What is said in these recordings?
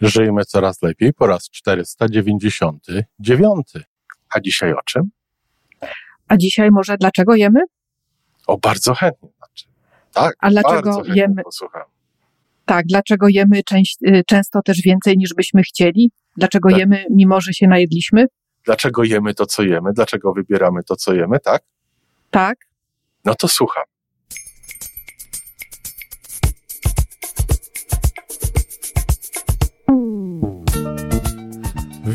Żyjmy coraz lepiej po raz 499. A dzisiaj o czym? A dzisiaj może dlaczego jemy? O, bardzo chętnie. Znaczy, tak, A dlaczego jemy? Posłucham. Tak, dlaczego jemy część, y, często też więcej niż byśmy chcieli? Dlaczego Tak. jemy, mimo że się najedliśmy? Dlaczego jemy to, co jemy? Dlaczego wybieramy to, co jemy, tak? Tak. No to słucham.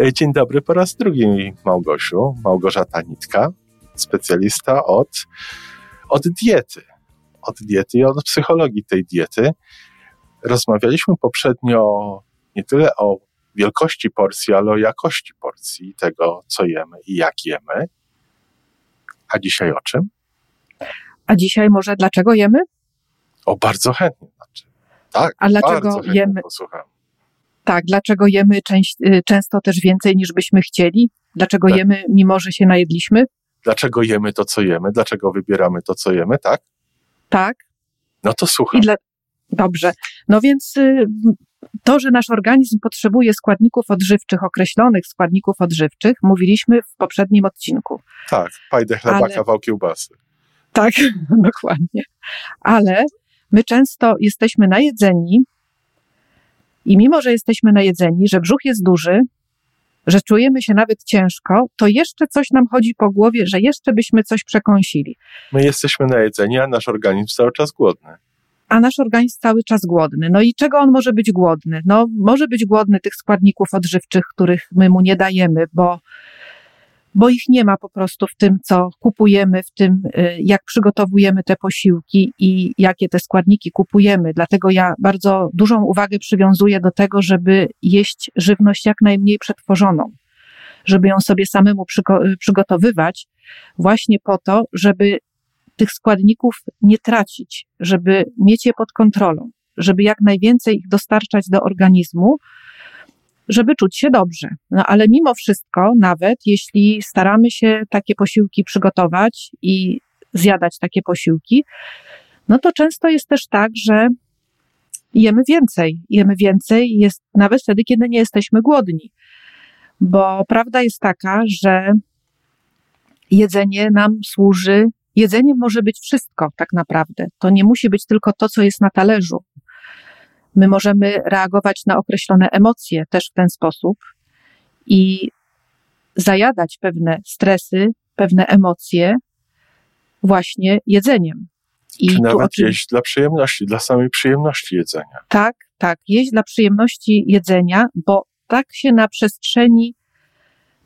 E, Dzień dobry po raz drugi, Małgosiu. Małgorzata Nitka, specjalista od, od diety. Od diety i od psychologii tej diety. Rozmawialiśmy poprzednio nie tyle o wielkości porcji, ale o jakości porcji tego, co jemy i jak jemy. A dzisiaj o czym? A dzisiaj może dlaczego jemy? O, bardzo chętnie. Znaczy, tak, A dlaczego bardzo chętnie jemy? posłucham. Tak, dlaczego jemy część, y, często też więcej niż byśmy chcieli? Dlaczego Tak. jemy, mimo że się najedliśmy? Dlaczego jemy to, co jemy? Dlaczego wybieramy to, co jemy, tak? Tak. No to słucham. I dla... Dobrze. No więc y, to, że nasz organizm potrzebuje składników odżywczych, określonych składników odżywczych, mówiliśmy w poprzednim odcinku. Tak, pajdę chleba, Ale- kawał kiełbasy. Tak, dokładnie. Ale my często jesteśmy najedzeni i mimo, że jesteśmy najedzeni, że brzuch jest duży, że czujemy się nawet ciężko, to jeszcze coś nam chodzi po głowie, że jeszcze byśmy coś przekąsili. My jesteśmy najedzeni, a nasz organizm cały czas głodny. A nasz organizm cały czas głodny. No i czego on może być głodny? No, może być głodny tych składników odżywczych, których my mu nie dajemy, bo, bo ich nie ma po prostu w tym, co kupujemy, w tym, y, jak przygotowujemy te posiłki i jakie te składniki kupujemy. Dlatego ja bardzo dużą uwagę przywiązuję do tego, żeby jeść żywność jak najmniej przetworzoną, żeby ją sobie samemu przygo- przygotowywać, właśnie po to, żeby tych składników nie tracić, żeby mieć je pod kontrolą, żeby jak najwięcej ich dostarczać do organizmu, żeby czuć się dobrze. No ale mimo wszystko, nawet jeśli staramy się takie posiłki przygotować i zjadać takie posiłki, no to często jest też tak, że jemy więcej. Jemy więcej jest nawet wtedy, kiedy nie jesteśmy głodni. Bo prawda jest taka, że jedzenie nam służy Jedzenie może być wszystko, tak naprawdę. To nie musi być tylko to, co jest na talerzu. My możemy reagować na określone emocje też w ten sposób i zajadać pewne stresy, pewne emocje właśnie jedzeniem. I Czy nawet oczywiście- jeść dla przyjemności, dla samej przyjemności jedzenia. tak, tak, jeść dla przyjemności jedzenia, bo tak się na przestrzeni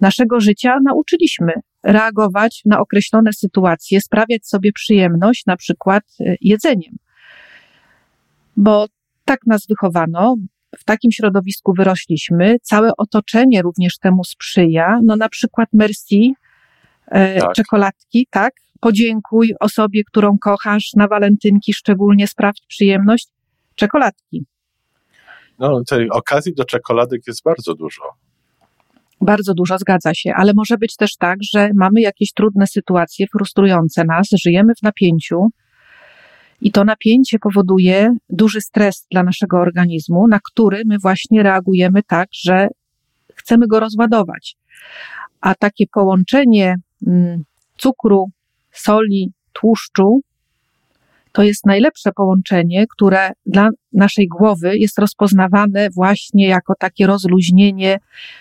naszego życia nauczyliśmy reagować na określone sytuacje, sprawiać sobie przyjemność, na przykład y, jedzeniem. Bo tak nas wychowano, w takim środowisku wyrośliśmy, całe otoczenie również temu sprzyja. No na przykład merci, e, Tak. czekoladki, tak? Podziękuj osobie, którą kochasz na walentynki, szczególnie sprawdź przyjemność, czekoladki. No, tej okazji do czekoladek jest bardzo dużo. Bardzo dużo, zgadza się, ale może być też tak, że mamy jakieś trudne sytuacje, frustrujące nas, żyjemy w napięciu i to napięcie powoduje duży stres dla naszego organizmu, na który my właśnie reagujemy tak, że chcemy go rozładować. A takie połączenie mm, cukru, soli, tłuszczu to jest najlepsze połączenie, które dla naszej głowy jest rozpoznawane właśnie jako takie rozluźnienie,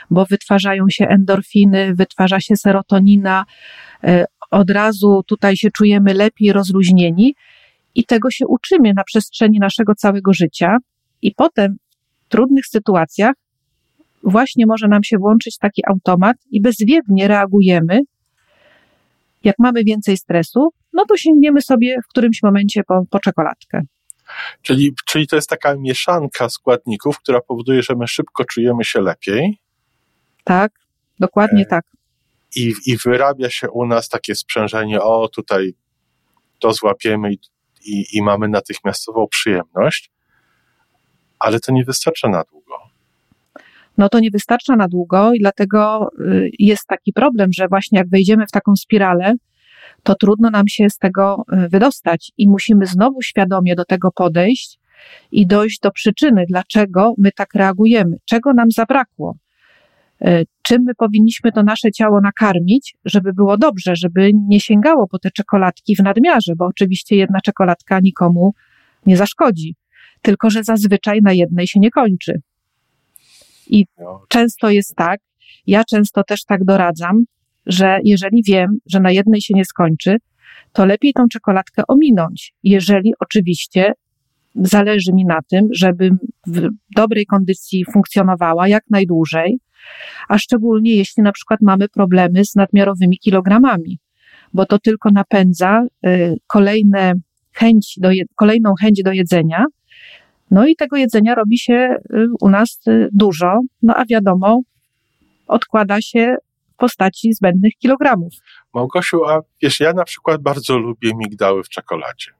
bo wytwarzają się endorfiny, wytwarza się serotonina, e, od razu tutaj się czujemy lepiej rozluźnieni i tego się uczymy na przestrzeni naszego całego życia i potem w trudnych sytuacjach właśnie może nam się włączyć taki automat i bezwiednie reagujemy. Jak mamy więcej stresu, no to sięgniemy sobie w którymś momencie po, po czekoladkę. Czyli, czyli to jest taka mieszanka składników, która powoduje, że my szybko czujemy się lepiej. Tak, dokładnie e, tak. I, I wyrabia się u nas takie sprzężenie, o tutaj to złapiemy i, i, i mamy natychmiastową przyjemność, ale to nie wystarcza na długo. No to nie wystarcza na długo i dlatego y, jest taki problem, że właśnie jak wejdziemy w taką spiralę, to trudno nam się z tego y, wydostać i musimy znowu świadomie do tego podejść i dojść do przyczyny, dlaczego my tak reagujemy, czego nam zabrakło. Y, czym my powinniśmy to nasze ciało nakarmić, żeby było dobrze, żeby nie sięgało po te czekoladki w nadmiarze, bo oczywiście jedna czekoladka nikomu nie zaszkodzi, tylko że zazwyczaj na jednej się nie kończy. I często jest tak, ja często też tak doradzam, że jeżeli wiem, że na jednej się nie skończy, to lepiej tą czekoladkę ominąć, jeżeli oczywiście zależy mi na tym, żebym w dobrej kondycji funkcjonowała jak najdłużej, a szczególnie jeśli na przykład mamy problemy z nadmiarowymi kilogramami, bo to tylko napędza y, kolejne chęć do, kolejną chęć do jedzenia. No i tego jedzenia robi się y, u nas y, dużo, no a wiadomo, odkłada się w postaci zbędnych kilogramów. Małgosiu, a wiesz, ja na przykład bardzo lubię migdały w czekoladzie.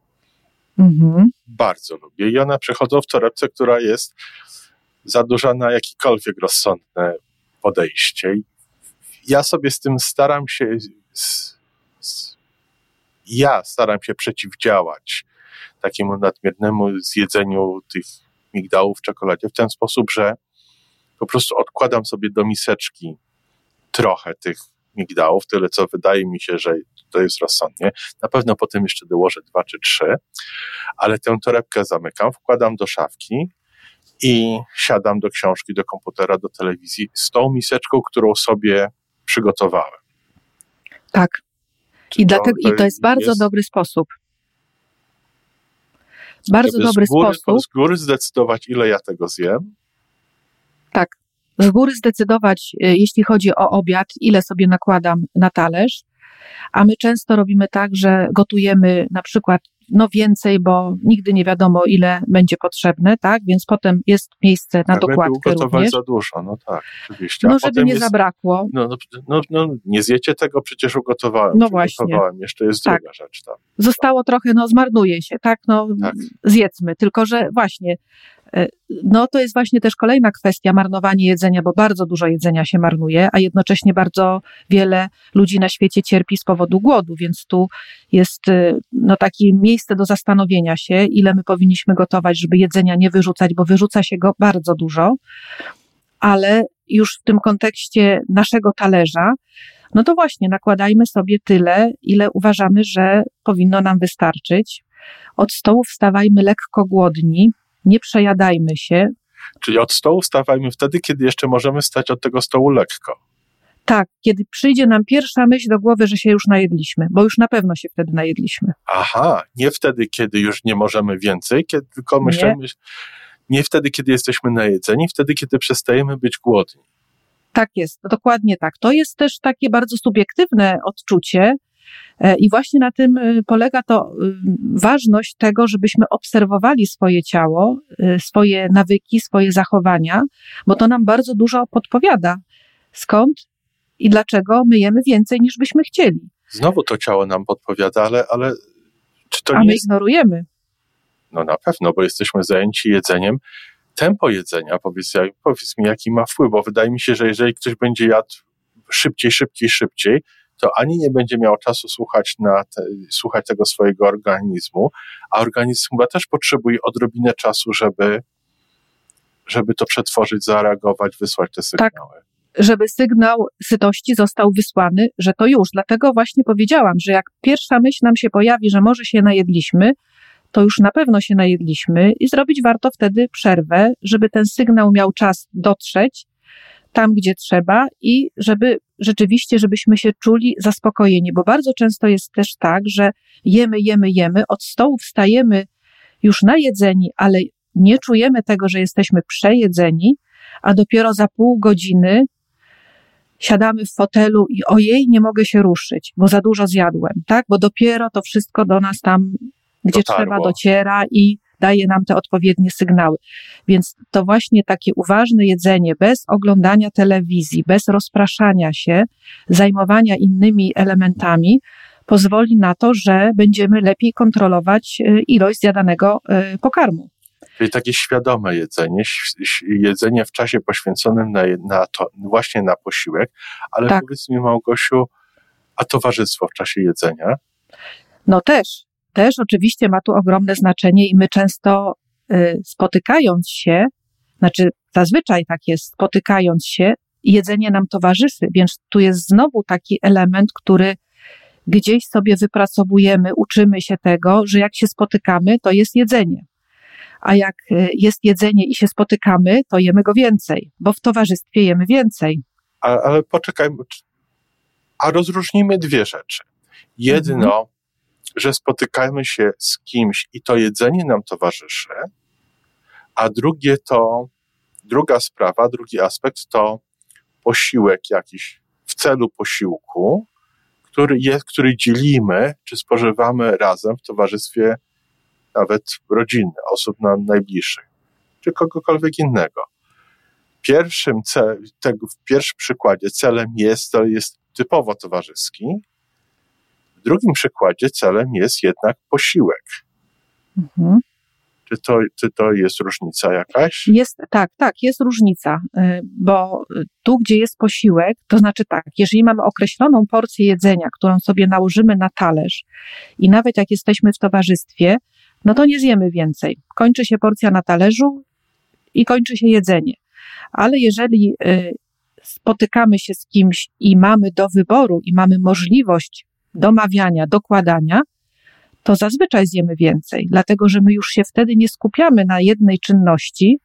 Mhm. Bardzo lubię. I one przechodzą w torebce, która jest za duża na jakikolwiek rozsądne podejście. Ja sobie z tym staram się, z, z, ja staram się przeciwdziałać takiemu nadmiernemu zjedzeniu tych migdałów w czekoladzie w ten sposób, że po prostu odkładam sobie do miseczki trochę tych migdałów, tyle co wydaje mi się, że to jest rozsądnie. Na pewno potem jeszcze dołożę dwa czy trzy, ale tę torebkę zamykam, wkładam do szafki i siadam do książki, do komputera, do telewizji z tą miseczką, którą sobie przygotowałem. Tak. I, to, dlatego, i to jest bardzo jest, dobry sposób. Bardzo dobry z góry, sposób. Z góry zdecydować, ile ja tego zjem. Tak. Z góry zdecydować, y, jeśli chodzi o obiad, ile sobie nakładam na talerz. A my często robimy tak, że gotujemy na przykład no więcej, bo nigdy nie wiadomo, ile będzie potrzebne, tak? Więc potem jest miejsce na tak, dokładkę również. za dużo, no tak, oczywiście. A no, żeby nie jest, zabrakło. No, no, no, no, nie zjecie tego, przecież ugotowałem. No właśnie. Ugotowałem. Jeszcze jest tak. druga rzecz tam. Zostało trochę, no zmarnuje się, tak? No tak. zjedzmy, tylko że właśnie no to jest właśnie też kolejna kwestia, marnowanie jedzenia, bo bardzo dużo jedzenia się marnuje, a jednocześnie bardzo wiele ludzi na świecie cierpi z powodu głodu, więc tu jest e, no takie miejsce do zastanowienia się, ile my powinniśmy gotować, żeby jedzenia nie wyrzucać, bo wyrzuca się go bardzo dużo, ale już w tym kontekście naszego talerza, no to właśnie nakładajmy sobie tyle, ile uważamy, że powinno nam wystarczyć. Od stołu wstawajmy lekko głodni, nie przejadajmy się. Czyli od stołu wstawajmy wtedy, kiedy jeszcze możemy stać od tego stołu lekko. Tak, kiedy przyjdzie nam pierwsza myśl do głowy, że się już najedliśmy, bo już na pewno się wtedy najedliśmy. Aha, nie wtedy, kiedy już nie możemy więcej, kiedy, tylko myślimy, nie. nie wtedy, kiedy jesteśmy najedzeni, wtedy, kiedy przestajemy być głodni. Tak jest, dokładnie tak. To jest też takie bardzo subiektywne odczucie, I właśnie na tym e, polega to e, ważność tego, żebyśmy obserwowali swoje ciało, swoje nawyki, swoje zachowania, bo to nam bardzo dużo podpowiada. Skąd i dlaczego my jemy więcej niż byśmy chcieli. Znowu to ciało nam podpowiada, ale, ale czy to A nie my jest... ignorujemy. No na pewno, bo jesteśmy zajęci jedzeniem. Tempo jedzenia, powiedz, powiedz mi, jaki ma wpływ, bo wydaje mi się, że jeżeli ktoś będzie jadł szybciej, szybciej, szybciej, to ani nie będzie miał czasu słuchać, na te, słuchać tego swojego organizmu, a organizm chyba też potrzebuje odrobinę czasu, żeby, żeby to przetworzyć, zareagować, wysłać te sygnały. Tak żeby sygnał sytości został wysłany, że to już. Dlatego właśnie powiedziałam, że jak pierwsza myśl nam się pojawi, że może się najedliśmy, to już na pewno się najedliśmy i zrobić warto wtedy przerwę, żeby ten sygnał miał czas dotrzeć tam, gdzie trzeba i żeby rzeczywiście, żebyśmy się czuli zaspokojeni, bo bardzo często jest też tak, że jemy, jemy, jemy, od stołu wstajemy już najedzeni, ale nie czujemy tego, że jesteśmy przejedzeni, a dopiero za pół godziny siadamy w fotelu i ojej, nie mogę się ruszyć, bo za dużo zjadłem, tak? Bo dopiero to wszystko do nas tam, gdzie Dotarło. trzeba, dociera i daje nam te odpowiednie sygnały. Więc to właśnie takie uważne jedzenie, bez oglądania telewizji, bez rozpraszania się, zajmowania innymi elementami, pozwoli na to, że będziemy lepiej kontrolować e, ilość zjadanego e, pokarmu. Czyli takie świadome jedzenie, jedzenie w czasie poświęconym na, na to, właśnie na posiłek, ale tak. powiedz mi Małgosiu, a towarzystwo w czasie jedzenia? No też, też oczywiście ma tu ogromne znaczenie i my często y, spotykając się, znaczy zazwyczaj tak jest, spotykając się, jedzenie nam towarzyszy, więc tu jest znowu taki element, który gdzieś sobie wypracowujemy, uczymy się tego, że jak się spotykamy, to jest jedzenie. A jak y, jest jedzenie i się spotykamy, to jemy go więcej, bo w towarzystwie jemy więcej. A, ale poczekajmy, a rozróżnijmy dwie rzeczy. Jedno, mhm. Że spotykamy się z kimś i to jedzenie nam towarzyszy, a drugie to, druga sprawa, drugi aspekt to posiłek jakiś w celu posiłku, który, jest, który dzielimy czy spożywamy razem w towarzystwie nawet rodziny, osób nam najbliższych, czy kogokolwiek innego. Pierwszym cel, tego, w pierwszym przykładzie celem jest, to jest typowo towarzyski. W drugim przykładzie celem jest jednak posiłek. Mhm. Czy to, czy to jest różnica jakaś? Jest, tak, tak, jest różnica, y, bo tu, gdzie jest posiłek, to znaczy tak, jeżeli mamy określoną porcję jedzenia, którą sobie nałożymy na talerz i nawet jak jesteśmy w towarzystwie, no to nie zjemy więcej. Kończy się porcja na talerzu i kończy się jedzenie. Ale jeżeli y, spotykamy się z kimś i mamy do wyboru i mamy możliwość domawiania, dokładania, to zazwyczaj zjemy więcej, dlatego że my już się wtedy nie skupiamy na jednej czynności,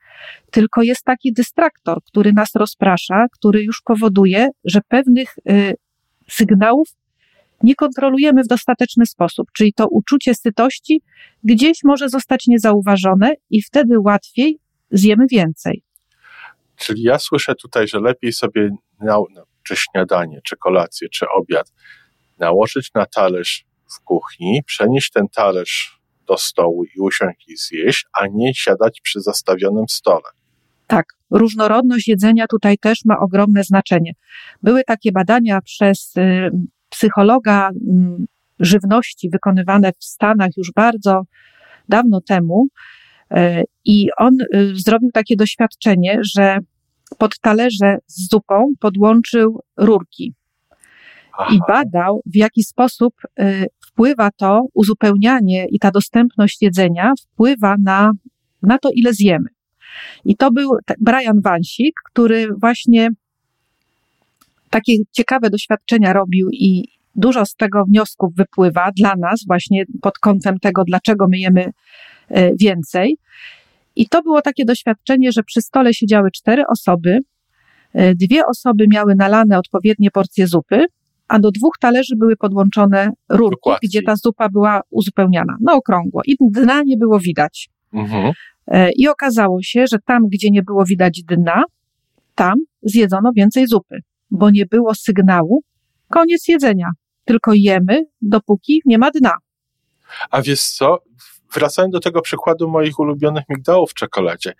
tylko jest taki dystraktor, który nas rozprasza, który już powoduje, że pewnych y, sygnałów nie kontrolujemy w dostateczny sposób, czyli to uczucie sytości gdzieś może zostać niezauważone i wtedy łatwiej zjemy więcej. Czyli ja słyszę tutaj, że lepiej sobie na, czy śniadanie, czy kolację, czy obiad nałożyć na talerz w kuchni, przenieść ten talerz do stołu i usiąść i zjeść, a nie siadać przy zastawionym stole. Tak, różnorodność jedzenia tutaj też ma ogromne znaczenie. Były takie badania przez y, psychologa y, żywności wykonywane w Stanach już bardzo dawno temu. Y, I on y, zrobił takie doświadczenie, że pod talerze z zupą podłączył rurki. Aha. I badał, w jaki sposób y, wpływa to uzupełnianie i ta dostępność jedzenia wpływa na, na to, ile zjemy. I to był Brian Wansik, który właśnie takie ciekawe doświadczenia robił i dużo z tego wniosków wypływa dla nas właśnie pod kątem tego, dlaczego my jemy więcej. I to było takie doświadczenie, że przy stole siedziały cztery osoby, e, dwie osoby miały nalane odpowiednie porcje zupy, a do dwóch talerzy były podłączone rurki, Dokładnie. gdzie ta zupa była uzupełniana na okrągło i dna nie było widać. Mhm. E, I okazało się, że tam, gdzie nie było widać dna, tam zjedzono więcej zupy, bo nie było sygnału, koniec jedzenia, tylko jemy, dopóki nie ma dna. A wiesz co, wracając do tego przykładu moich ulubionych migdałów w czekoladzie.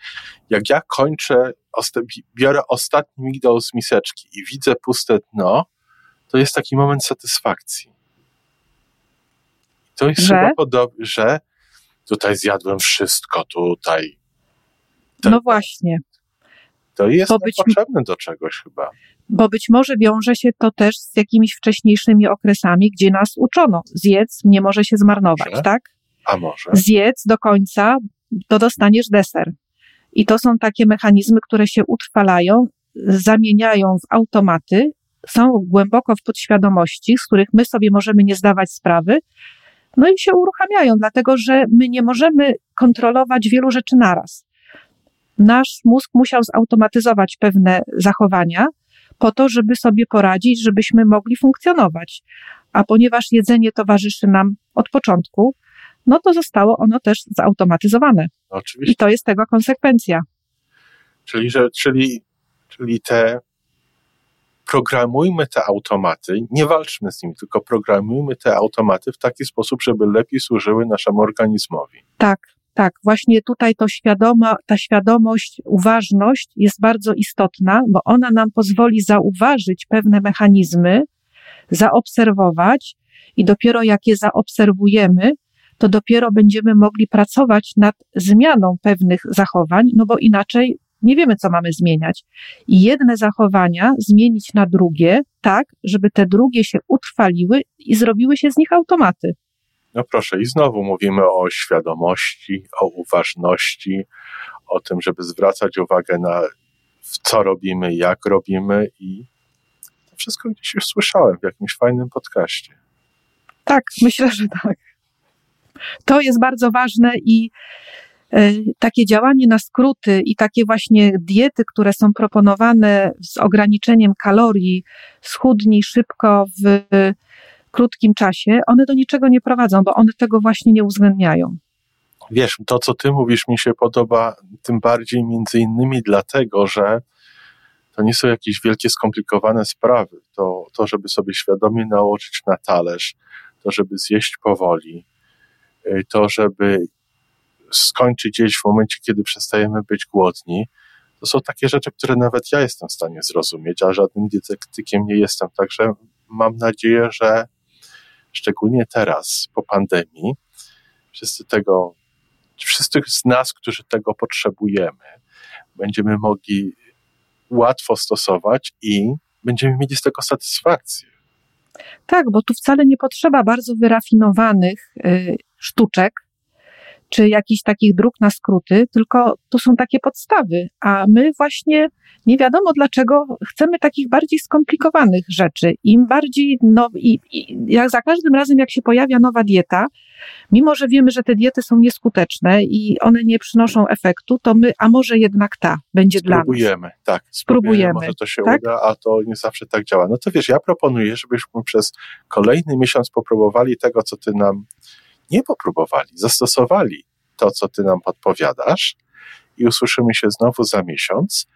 Jak ja kończę, biorę ostatni migdał z miseczki i widzę puste dno, to jest taki moment satysfakcji. To jest że? chyba podobne, że tutaj zjadłem wszystko, tutaj. no właśnie. To jest być, potrzebne do czegoś chyba. Bo być może wiąże się to też z jakimiś wcześniejszymi okresami, gdzie nas uczono. Zjedz nie może się zmarnować, tak? A może? Zjedz do końca, to dostaniesz deser. I to są takie mechanizmy, które się utrwalają, zamieniają w automaty, są głęboko w podświadomości, z których my sobie możemy nie zdawać sprawy, no i się uruchamiają, dlatego że my nie możemy kontrolować wielu rzeczy naraz. Nasz mózg musiał zautomatyzować pewne zachowania po to, żeby sobie poradzić, żebyśmy mogli funkcjonować. A ponieważ jedzenie towarzyszy nam od początku, no to zostało ono też zautomatyzowane. Oczywiście. I to jest tego konsekwencja. Czyli, że, czyli, czyli te programujmy te automaty, nie walczmy z nimi, tylko programujmy te automaty w taki sposób, żeby lepiej służyły naszemu organizmowi. Tak, tak, właśnie tutaj to świadoma, ta świadomość, uważność jest bardzo istotna, bo ona nam pozwoli zauważyć pewne mechanizmy, zaobserwować i dopiero jak je zaobserwujemy, to dopiero będziemy mogli pracować nad zmianą pewnych zachowań, no bo inaczej nie wiemy, co mamy zmieniać. I jedne zachowania zmienić na drugie, tak, żeby te drugie się utrwaliły i zrobiły się z nich automaty. No proszę, i znowu mówimy o świadomości, o uważności, o tym, żeby zwracać uwagę na co robimy, jak robimy i to wszystko gdzieś już słyszałem w jakimś fajnym podcaście. Tak, myślę, że tak. To jest bardzo ważne i takie działanie na skróty i takie właśnie diety, które są proponowane z ograniczeniem kalorii, schudnij szybko w krótkim czasie, one do niczego nie prowadzą, bo one tego właśnie nie uwzględniają. Wiesz, to co ty mówisz mi się podoba tym bardziej między innymi dlatego, że to nie są jakieś wielkie skomplikowane sprawy. To, to żeby sobie świadomie nałożyć na talerz, to żeby zjeść powoli, y, to żeby skończyć jeść w momencie, kiedy przestajemy być głodni, to są takie rzeczy, które nawet ja jestem w stanie zrozumieć, a żadnym dietetykiem nie jestem. Także mam nadzieję, że szczególnie teraz, po pandemii, wszyscy tego, wszyscy z nas, którzy tego potrzebujemy, będziemy mogli łatwo stosować i będziemy mieli z tego satysfakcję. Tak, bo tu wcale nie potrzeba bardzo wyrafinowanych y, sztuczek, czy jakichś takich dróg na skróty, tylko to są takie podstawy, a my właśnie nie wiadomo dlaczego chcemy takich bardziej skomplikowanych rzeczy. Im bardziej, no i, i jak za każdym razem, jak się pojawia nowa dieta, mimo że wiemy, że te diety są nieskuteczne i one nie przynoszą efektu, to my, a może jednak ta będzie spróbujemy, dla nas. Spróbujemy, tak. Spróbujemy. Może to się tak? uda, a to nie zawsze tak działa. No to wiesz, ja proponuję, żebyśmy przez kolejny miesiąc popróbowali tego, co ty nam nie popróbowali, zastosowali to, co ty nam podpowiadasz i usłyszymy się znowu za miesiąc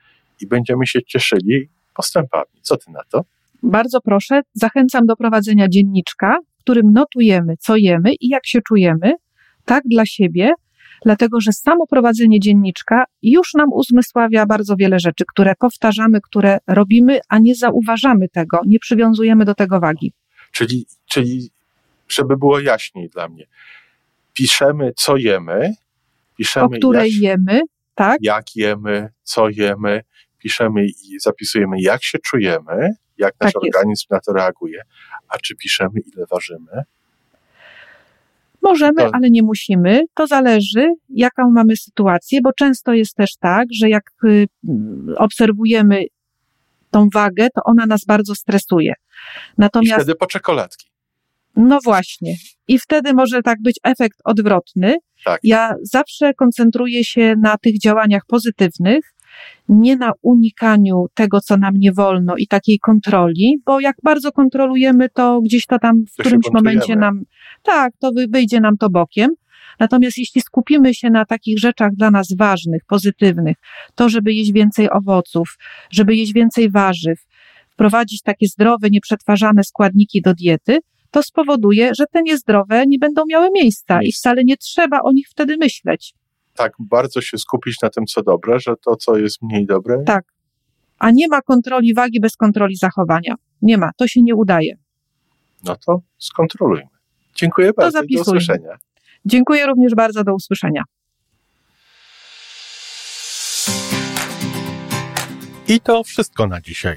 i będziemy się cieszyli postępami. Co ty na to? Bardzo proszę, zachęcam do prowadzenia dzienniczka, w którym notujemy, co jemy i jak się czujemy, tak dla siebie, dlatego że samo prowadzenie dzienniczka już nam uzmysławia bardzo wiele rzeczy, które powtarzamy, które robimy, a nie zauważamy tego, nie przywiązujemy do tego wagi. Czyli, czyli żeby było jaśniej dla mnie, piszemy, co jemy, piszemy, o której jak, jemy, tak? Jak jemy, co jemy, piszemy i zapisujemy, jak się czujemy, jak nasz tak organizm na to reaguje. A czy piszemy, ile ważymy? Możemy, to... ale nie musimy. To zależy, jaką mamy sytuację, bo często jest też tak, że jak y, obserwujemy tą wagę, to ona nas bardzo stresuje. Natomiast... I wtedy po czekoladki. No właśnie. I wtedy może tak być efekt odwrotny. Tak. Ja zawsze koncentruję się na tych działaniach pozytywnych, nie na unikaniu tego, co nam nie wolno i takiej kontroli, bo jak bardzo kontrolujemy, to gdzieś to tam w to którymś momencie nam, tak, to wyjdzie nam to bokiem. Natomiast jeśli skupimy się na takich rzeczach dla nas ważnych, pozytywnych, to żeby jeść więcej owoców, żeby jeść więcej warzyw, wprowadzić takie zdrowe, nieprzetwarzane składniki do diety, to spowoduje, że te niezdrowe nie będą miały miejsca i wcale nie trzeba o nich wtedy myśleć. Tak, bardzo się skupić na tym, co dobre, że to, co jest mniej dobre. Tak. A nie ma kontroli wagi bez kontroli zachowania. Nie ma, to się nie udaje. No to skontrolujmy. Dziękuję bardzo. Do usłyszenia. Dziękuję również bardzo. Do usłyszenia. I to wszystko na dzisiaj.